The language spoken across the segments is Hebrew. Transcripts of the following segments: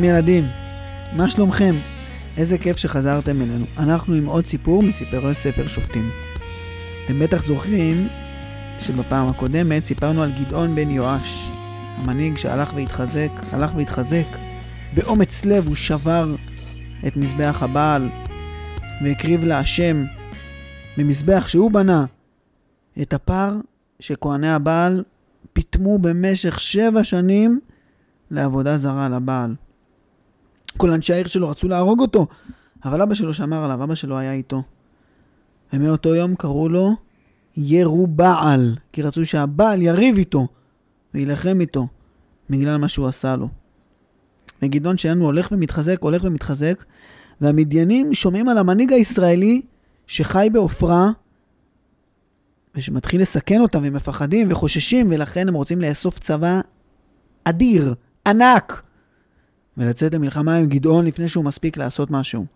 שלום ילדים, מה שלומכם? איזה כיף שחזרתם אלינו. אנחנו עם עוד סיפור מסיפורי ספר שופטים. אתם בטח זוכרים שבפעם הקודמת סיפרנו על גדעון בן יואש, המנהיג שהלך והתחזק, הלך והתחזק. באומץ לב הוא שבר את מזבח הבעל והקריב להשם במזבח שהוא בנה את הפר שכהני הבעל פיטמו במשך שבע שנים לעבודה זרה לבעל. כל אנשי העיר שלו רצו להרוג אותו, אבל אבא שלו שמר עליו, אבא שלו היה איתו. ומאותו יום קראו לו ירובעל, כי רצו שהבעל יריב איתו ויילחם איתו, בגלל מה שהוא עשה לו. וגדעון שלנו הולך ומתחזק, הולך ומתחזק, והמדיינים שומעים על המנהיג הישראלי שחי בעופרה, ושמתחיל לסכן אותם, והם מפחדים וחוששים, ולכן הם רוצים לאסוף צבא אדיר, ענק, ולצאת למלחמה עם גדעון לפני שהוא מספיק לעשות משהו.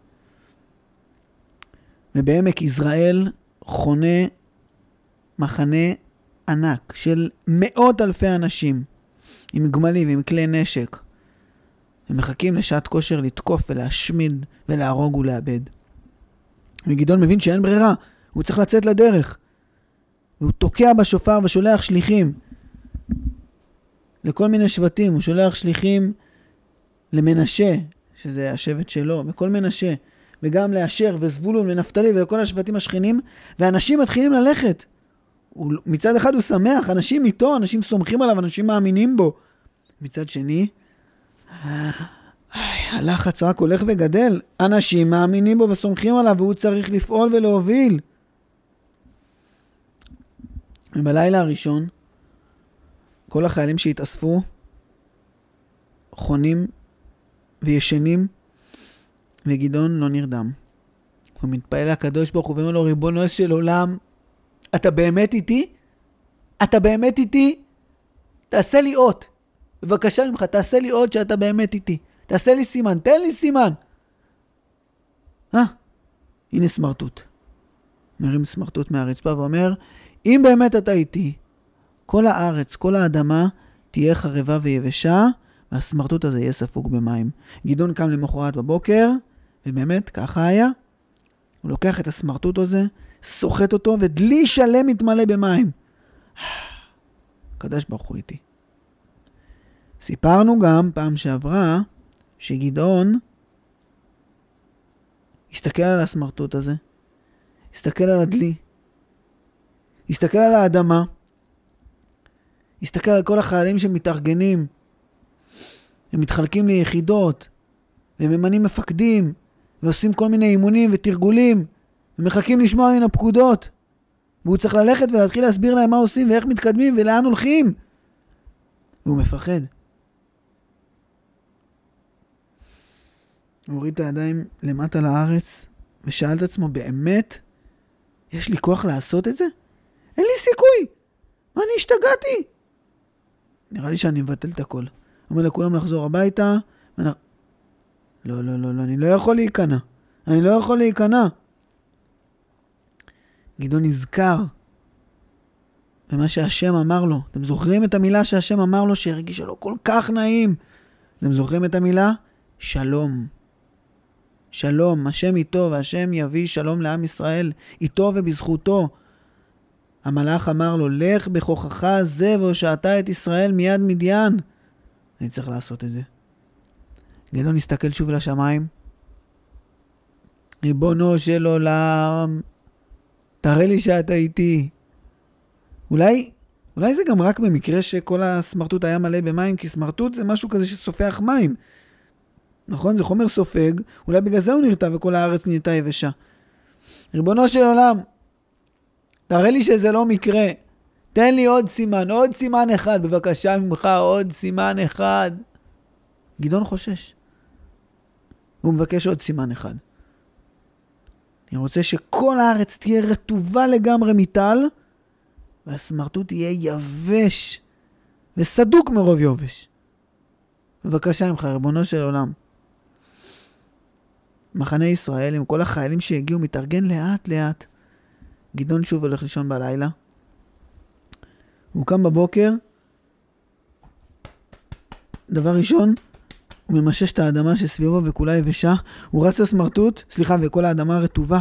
ובעמק יזרעאל חונה מחנה ענק של מאות אלפי אנשים, עם גמלים ועם כלי נשק. הם מחכים לשעת כושר לתקוף ולהשמיד ולהרוג ולאבד. וגדעון מבין שאין ברירה, הוא צריך לצאת לדרך. והוא תוקע בשופר ושולח שליחים לכל מיני שבטים, הוא שולח שליחים למנשה, שזה השבט שלו, וכל מנשה, וגם לאשר וזבולון ונפתלי ולכל השבטים השכנים, ואנשים מתחילים ללכת. הוא, מצד אחד הוא שמח, אנשים איתו, אנשים סומכים עליו, אנשים מאמינים בו. מצד שני, הלחץ רק הולך וגדל. אנשים מאמינים בו וסומכים עליו, והוא צריך לפעול ולהוביל. ובלילה הראשון, כל החיילים שהתאספו חונים וישנים, וגדעון לא נרדם. הוא מתפעל לקדוש ברוך הוא ואומר לו, ריבונו של עולם, אתה באמת איתי? אתה באמת איתי? תעשה לי אות. בבקשה ממך, תעשה לי אות שאתה באמת איתי. תעשה לי סימן, תן לי סימן. אה, הנה סמרטוט. מרים סמרטוט מהרצפה ואומר, אם באמת אתה איתי, כל הארץ, כל האדמה, תהיה חרבה ויבשה, והסמרטוט הזה יהיה ספוג במים. גדעון קם למחרת בבוקר, ובאמת, ככה היה. הוא לוקח את הסמרטוט הזה, סוחט אותו, ודלי שלם מתמלא במים. הקדוש ברוך הוא איתי. סיפרנו גם פעם שעברה שגדעון הסתכל על הסמרטוט הזה, הסתכל על הדלי, הסתכל על האדמה, הסתכל על כל החיילים שמתארגנים. הם מתחלקים ליחידות, והם ממנים מפקדים, ועושים כל מיני אימונים ותרגולים, ומחכים לשמוע מן הפקודות. והוא צריך ללכת ולהתחיל להסביר להם מה עושים ואיך מתקדמים ולאן הולכים. והוא מפחד. הוא הוריד את הידיים למטה לארץ, ושאל את עצמו, באמת? יש לי כוח לעשות את זה? אין לי סיכוי! מה, אני השתגעתי? נראה לי שאני מבטל את הכל. אומר לכולם לחזור הביתה, ואני... לא, לא, לא, לא, אני לא יכול להיכנע. אני לא יכול להיכנע. גדעון נזכר במה שהשם אמר לו. אתם זוכרים את המילה שהשם אמר לו שהרגישה לו כל כך נעים? אתם זוכרים את המילה? שלום. שלום, השם איתו, והשם יביא שלום לעם ישראל, איתו ובזכותו. המלאך אמר לו, לך בכוחך זה והושעת את ישראל מיד מדיין. אני צריך לעשות את זה. גדעון הסתכל שוב לשמיים. ריבונו של עולם, תראה לי שאתה איתי. אולי, אולי זה גם רק במקרה שכל הסמרטוט היה מלא במים, כי סמרטוט זה משהו כזה שסופח מים. נכון? זה חומר סופג, אולי בגלל זה הוא נרתע וכל הארץ נהייתה יבשה. ריבונו של עולם, תראה לי שזה לא מקרה. תן לי עוד סימן, עוד סימן אחד, בבקשה ממך, עוד סימן אחד. גדעון חושש. הוא מבקש עוד סימן אחד. אני רוצה שכל הארץ תהיה רטובה לגמרי מטל, והסמרטוט יהיה יבש וסדוק מרוב יובש. בבקשה ממך, ריבונו של עולם. מחנה ישראל עם כל החיילים שהגיעו מתארגן לאט לאט. גדעון שוב הולך לישון בלילה. הוא קם בבוקר, דבר ראשון, הוא ממשש את האדמה שסביבו וכולה יבשה, הוא רץ לסמרטוט, סליחה, וכל האדמה רטובה,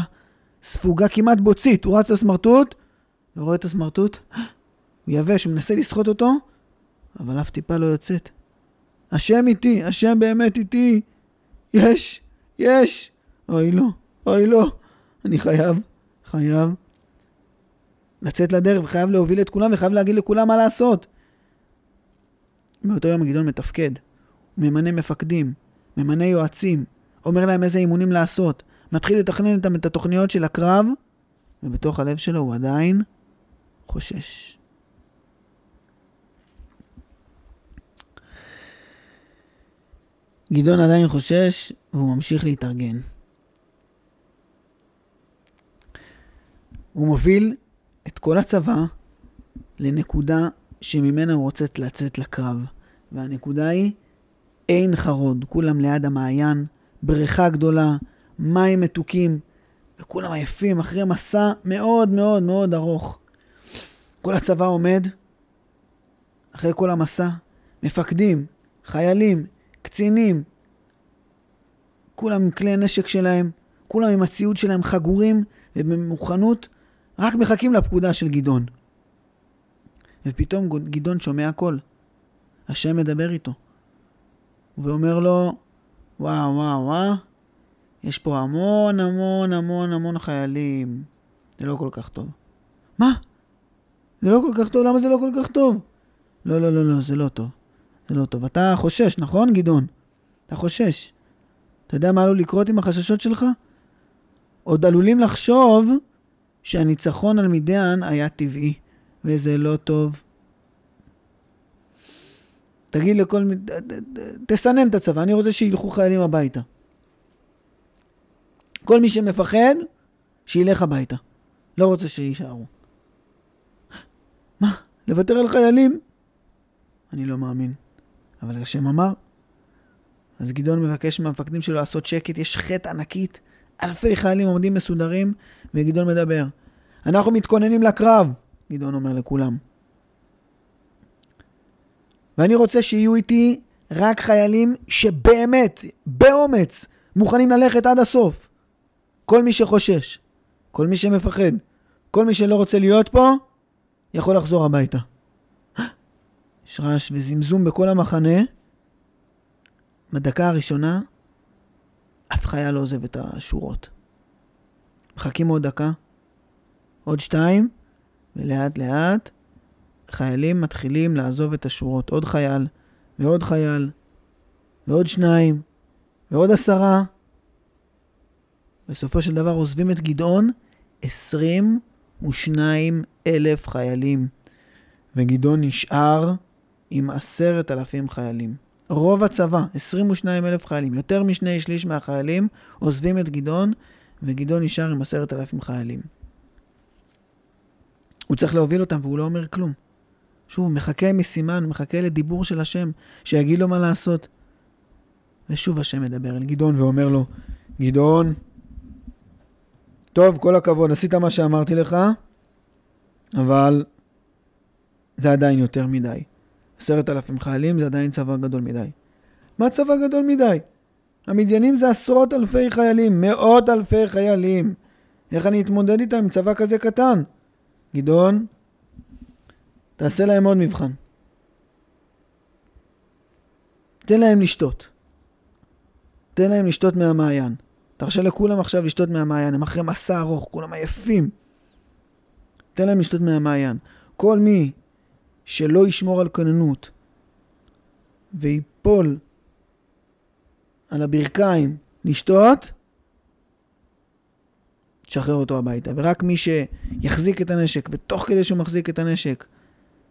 ספוגה כמעט בוצית, הוא רץ לסמרטוט, ורואה את הסמרטוט, הוא יבש, הוא מנסה לסחוט אותו, אבל אף טיפה לא יוצאת. השם איתי, השם באמת איתי. יש, יש. אוי לא, אוי לא. אני חייב, חייב לצאת לדרך וחייב להוביל את כולם וחייב להגיד לכולם מה לעשות. באותו יום הגדעון מתפקד. הוא ממנה מפקדים, ממנה יועצים, אומר להם איזה אימונים לעשות, מתחיל לתכנן איתם את התוכניות של הקרב, ובתוך הלב שלו הוא עדיין חושש. גדעון עדיין חושש, והוא ממשיך להתארגן. הוא מוביל את כל הצבא לנקודה שממנה הוא רוצה לצאת לקרב. והנקודה היא עין חרוד, כולם ליד המעיין, בריכה גדולה, מים מתוקים, וכולם עייפים אחרי מסע מאוד מאוד מאוד ארוך. כל הצבא עומד, אחרי כל המסע, מפקדים, חיילים, קצינים, כולם עם כלי הנשק שלהם, כולם עם הציוד שלהם חגורים ובמוכנות, רק מחכים לפקודה של גדעון. ופתאום גדעון שומע קול. השם מדבר איתו. ואומר לו, וואו, וואו, וואו, יש פה המון המון המון המון חיילים. זה לא כל כך טוב. מה? זה לא כל כך טוב? למה זה לא כל כך טוב? לא, לא, לא, לא, זה לא טוב. זה לא טוב. אתה חושש, נכון, גדעון? אתה חושש. אתה יודע מה עלול לקרות עם החששות שלך? עוד עלולים לחשוב שהניצחון על מידיאן היה טבעי, וזה לא טוב. תגיד לכל... תסנן את הצבא, אני רוצה שילכו חיילים הביתה. כל מי שמפחד, שילך הביתה. לא רוצה שיישארו. מה? לוותר על חיילים? אני לא מאמין. אבל השם אמר. אז גדעון מבקש מהמפקדים שלו לעשות שקט, יש חטא ענקית, אלפי חיילים עומדים מסודרים, וגדעון מדבר. אנחנו מתכוננים לקרב, גדעון אומר לכולם. ואני רוצה שיהיו איתי רק חיילים שבאמת, באומץ, מוכנים ללכת עד הסוף. כל מי שחושש, כל מי שמפחד, כל מי שלא רוצה להיות פה, יכול לחזור הביתה. יש רעש וזמזום בכל המחנה. בדקה הראשונה, אף חייל לא עוזב את השורות. מחכים עוד דקה, עוד שתיים, ולאט לאט חיילים מתחילים לעזוב את השורות. עוד חייל, ועוד חייל, ועוד שניים, ועוד עשרה. בסופו של דבר עוזבים את גדעון 22 אלף חיילים, וגדעון נשאר עם עשרת אלפים חיילים. רוב הצבא, 22 אלף חיילים, יותר משני שליש מהחיילים עוזבים את גדעון, וגדעון נשאר עם עשרת אלפים חיילים. הוא צריך להוביל אותם והוא לא אומר כלום. שוב, מחכה מסימן, מחכה לדיבור של השם, שיגיד לו מה לעשות. ושוב השם מדבר אל גדעון ואומר לו, גדעון, טוב, כל הכבוד, עשית מה שאמרתי לך, אבל זה עדיין יותר מדי. עשרת אלפים חיילים זה עדיין צבא גדול מדי. מה צבא גדול מדי? המדיינים זה עשרות אלפי חיילים, מאות אלפי חיילים. איך אני אתמודד איתם עם צבא כזה קטן? גדעון, תעשה להם עוד מבחן. תן להם לשתות. תן להם לשתות מהמעיין. תרשה לכולם עכשיו לשתות מהמעיין, הם אחרי מסע ארוך, כולם עייפים. תן להם לשתות מהמעיין. כל מי שלא ישמור על כוננות ויפול על הברכיים לשתות, תשחרר אותו הביתה. ורק מי שיחזיק את הנשק, ותוך כדי שהוא מחזיק את הנשק,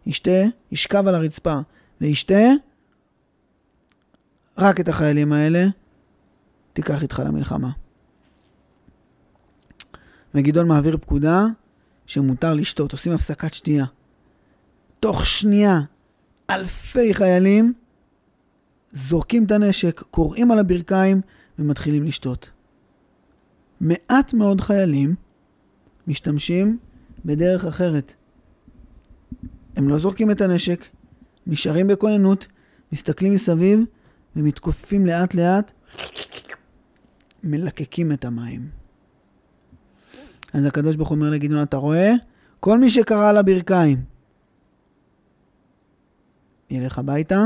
ישתה, ישכב על הרצפה וישתה, רק את החיילים האלה תיקח איתך למלחמה. וגדעון מעביר פקודה שמותר לשתות, עושים הפסקת שתייה. תוך שנייה אלפי חיילים זורקים את הנשק, קוראים על הברכיים ומתחילים לשתות. מעט מאוד חיילים משתמשים בדרך אחרת. הם לא זורקים את הנשק, נשארים בכוננות, מסתכלים מסביב ומתכופפים לאט לאט, מלקקים את המים. אז הקדוש ברוך הוא אומר לגדעון, אתה רואה? כל מי שקרא על הברכיים, ילך הביתה,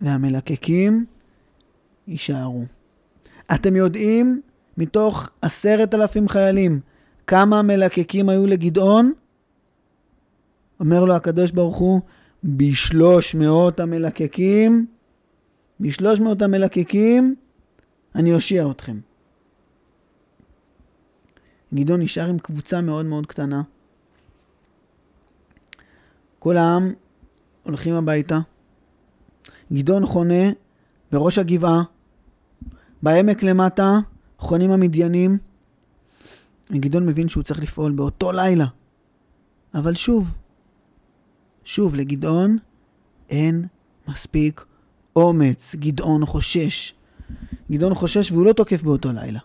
והמלקקים יישארו. אתם יודעים, מתוך עשרת אלפים חיילים, כמה מלקקים היו לגדעון? אומר לו הקדוש ברוך הוא, בשלוש מאות המלקקים, בשלוש מאות המלקקים, אני אושיע אתכם. גדעון נשאר עם קבוצה מאוד מאוד קטנה. כל העם הולכים הביתה. גדעון חונה בראש הגבעה, בעמק למטה חונים המדיינים. וגדעון מבין שהוא צריך לפעול באותו לילה. אבל שוב, שוב, לגדעון אין מספיק אומץ. גדעון חושש. גדעון חושש והוא לא תוקף באותו לילה.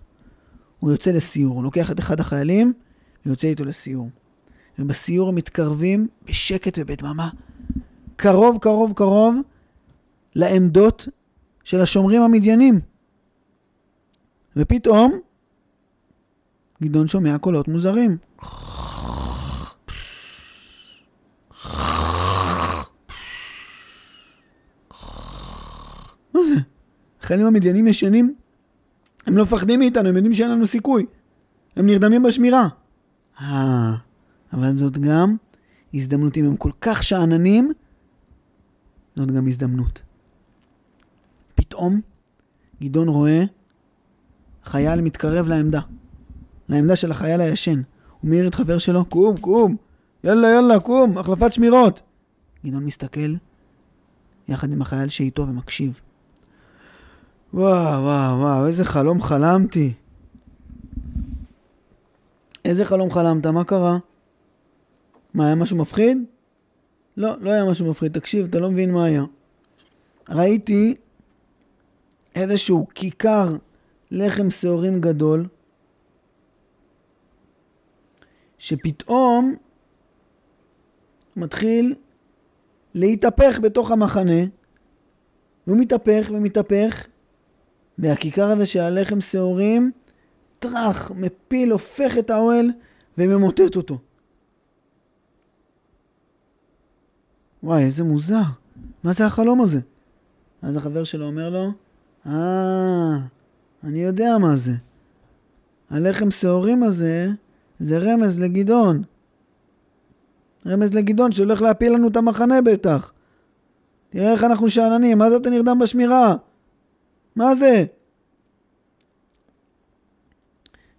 הוא יוצא לסיור, הוא לוקח את אחד החיילים ויוצא איתו לסיור. ובסיור הם מתקרבים בשקט ובדממה, קרוב, קרוב, קרוב לעמדות של השומרים המדיינים. ופתאום גדעון שומע קולות מוזרים. מה זה? החיילים המדיינים ישנים? הם לא מפחדים מאיתנו, הם יודעים שאין לנו סיכוי. הם נרדמים בשמירה. אה, אבל זאת גם הזדמנות. אם הם כל כך שאננים, זאת גם הזדמנות. פתאום גדעון רואה חייל מתקרב לעמדה, לעמדה של החייל הישן. הוא מעיר את חבר שלו, קום, קום, יאללה, יאללה, קום, החלפת שמירות. גדעון מסתכל יחד עם החייל שאיתו ומקשיב. וואו, וואו, וואו, איזה חלום חלמתי. איזה חלום חלמת? מה קרה? מה, היה משהו מפחיד? לא, לא היה משהו מפחיד. תקשיב, אתה לא מבין מה היה. ראיתי איזשהו כיכר לחם שעורים גדול, שפתאום מתחיל להתהפך בתוך המחנה, והוא מתהפך ומתהפך, והכיכר הזה של הלחם שעורים, טראח, מפיל, הופך את האוהל וממוטט אותו. וואי, איזה מוזר. מה זה החלום הזה? אז החבר שלו אומר לו, אה, אני יודע מה זה. הלחם שעורים הזה, זה רמז לגדעון. רמז לגדעון שהולך להפיל לנו את המחנה בטח. תראה איך אנחנו שאננים, מה זה אתה נרדם בשמירה? מה זה?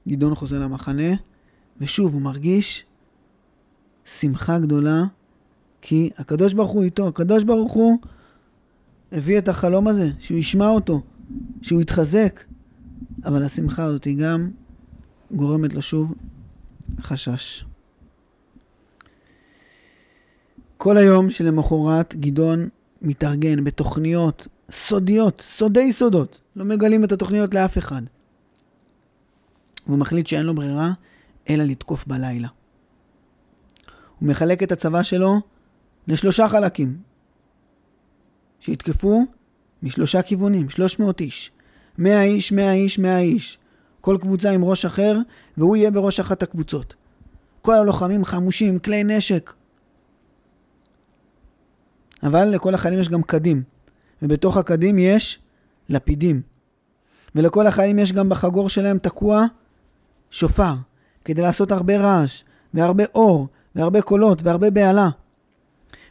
גדעון חוזר למחנה, ושוב הוא מרגיש שמחה גדולה, כי הקדוש ברוך הוא איתו, הקדוש ברוך הוא הביא את החלום הזה, שהוא ישמע אותו, שהוא יתחזק. אבל השמחה הזאת היא גם גורמת לו שוב חשש. כל היום שלמחרת גדעון מתארגן בתוכניות סודיות, סודי סודות. לא מגלים את התוכניות לאף אחד. והוא מחליט שאין לו ברירה אלא לתקוף בלילה. הוא מחלק את הצבא שלו לשלושה חלקים, שיתקפו משלושה כיוונים, 300 איש. 100 איש, 100 איש, 100 איש. כל קבוצה עם ראש אחר, והוא יהיה בראש אחת הקבוצות. כל הלוחמים חמושים, כלי נשק. אבל לכל החיילים יש גם קדים, ובתוך הקדים יש לפידים. ולכל החיילים יש גם בחגור שלהם תקוע שופר, כדי לעשות הרבה רעש, והרבה אור, והרבה קולות, והרבה בהלה.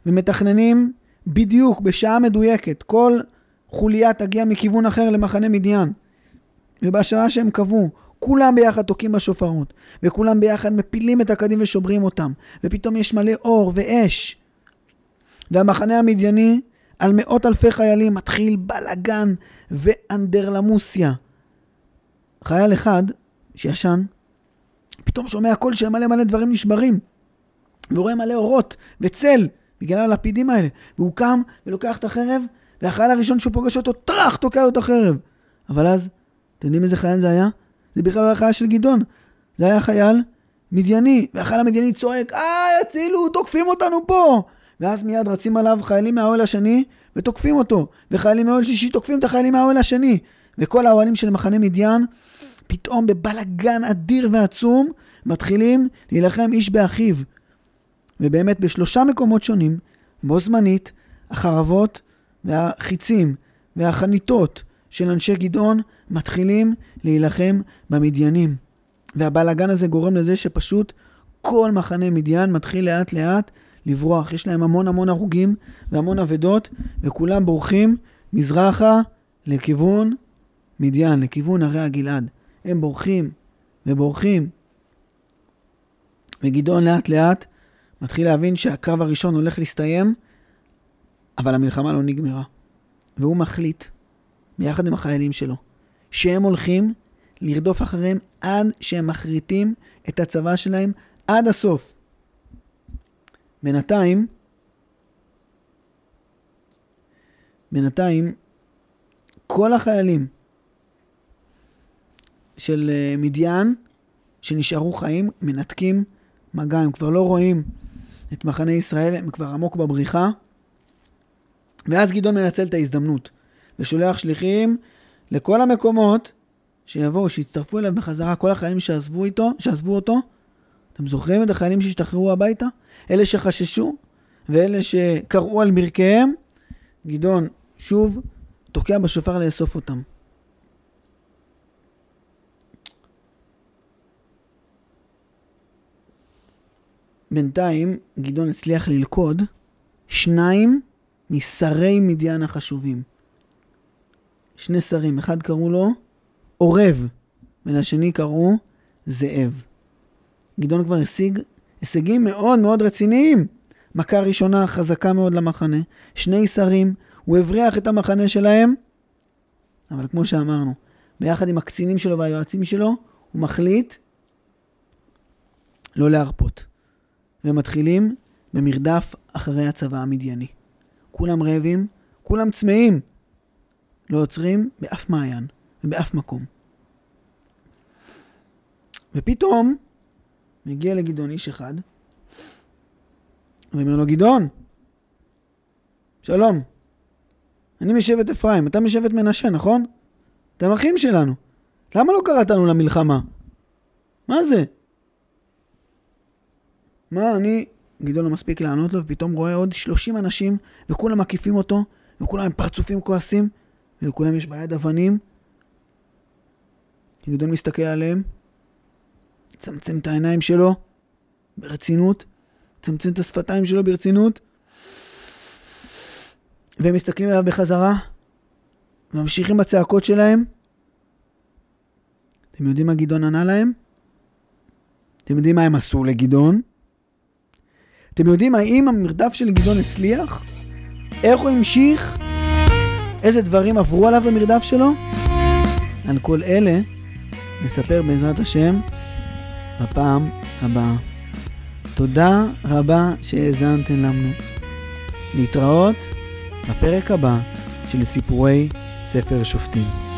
ומתכננים בדיוק, בשעה מדויקת, כל חוליה תגיע מכיוון אחר למחנה מדיין. ובשעה שהם קבעו, כולם ביחד תוקעים בשופרות, וכולם ביחד מפילים את הקדים ושוברים אותם, ופתאום יש מלא אור ואש. והמחנה המדייני, על מאות אלפי חיילים, מתחיל בלאגן ואנדרלמוסיה. חייל אחד, שישן, פתאום שומע קול של מלא מלא דברים נשברים, ורואה מלא אורות וצל, בגלל הלפידים האלה. והוא קם ולוקח את החרב, והחייל הראשון שהוא פוגש אותו, טראח, תוקע לו את החרב. אבל אז, אתם יודעים איזה חייל זה היה? זה בכלל לא היה חייל של גדעון. זה היה חייל מדייני, והחייל המדייני צועק, אה, הצילו, תוקפים אותנו פה! ואז מיד רצים עליו חיילים מהאוהל השני, ותוקפים אותו, וחיילים מהאוהל שלישי תוקפים את החיילים מהאוהל השני, וכל האוהלים של מחנה מדיין, פתאום בבלגן אדיר ועצום, מתחילים להילחם איש באחיו. ובאמת בשלושה מקומות שונים, בו זמנית, החרבות והחיצים והחניתות של אנשי גדעון מתחילים להילחם במדיינים. והבלאגן הזה גורם לזה שפשוט כל מחנה מדיין מתחיל לאט לאט לברוח. יש להם המון המון הרוגים והמון אבדות, וכולם בורחים מזרחה לכיוון מדיין, לכיוון הרי הגלעד. הם בורחים ובורחים. וגדעון לאט לאט מתחיל להבין שהקרב הראשון הולך להסתיים, אבל המלחמה לא נגמרה. והוא מחליט, ביחד עם החיילים שלו, שהם הולכים לרדוף אחריהם עד שהם מחריטים את הצבא שלהם עד הסוף. בינתיים, בינתיים, כל החיילים של אה, מדיין שנשארו חיים מנתקים מגע, הם כבר לא רואים את מחנה ישראל, הם כבר עמוק בבריחה. ואז גדעון מנצל את ההזדמנות ושולח שליחים לכל המקומות שיבואו, שיצטרפו אליו בחזרה, כל החיילים שעזבו איתו, שעזבו אותו. אתם זוכרים את החיילים שהשתחררו הביתה? אלה שחששו ואלה שקראו על מרקיהם, גדעון שוב תוקע בשופר לאסוף אותם. בינתיים גדעון הצליח ללכוד שניים משרי מדיין החשובים. שני שרים, אחד קראו לו עורב, ולשני קראו זאב. גדעון כבר השיג הישגים מאוד מאוד רציניים. מכה ראשונה חזקה מאוד למחנה, שני שרים, הוא הבריח את המחנה שלהם, אבל כמו שאמרנו, ביחד עם הקצינים שלו והיועצים שלו, הוא מחליט לא להרפות. ומתחילים במרדף אחרי הצבא המדייני. כולם רעבים, כולם צמאים. לא עוצרים באף מעיין ובאף מקום. ופתאום מגיע לגדעון איש אחד, ואומר לו, גדעון, שלום, אני משבט אפרים, אתה משבט מנשה, נכון? אתם אחים שלנו. למה לא קראת לנו למלחמה? מה זה? מה, אני... גדעון לא מספיק לענות לו, ופתאום רואה עוד 30 אנשים, וכולם מקיפים אותו, וכולם עם פרצופים כועסים, ולכולם יש ביד אבנים. גדעון מסתכל עליהם, צמצם את העיניים שלו ברצינות, צמצם את השפתיים שלו ברצינות, והם מסתכלים עליו בחזרה, ממשיכים בצעקות שלהם. אתם יודעים מה גדעון ענה להם? אתם יודעים מה הם עשו לגדעון? אתם יודעים האם המרדף של גדעון הצליח? איך הוא המשיך? איזה דברים עברו עליו במרדף שלו? על כל אלה נספר בעזרת השם בפעם הבאה. תודה רבה שהאזנתם לנו. להתראות בפרק הבא של סיפורי ספר שופטים.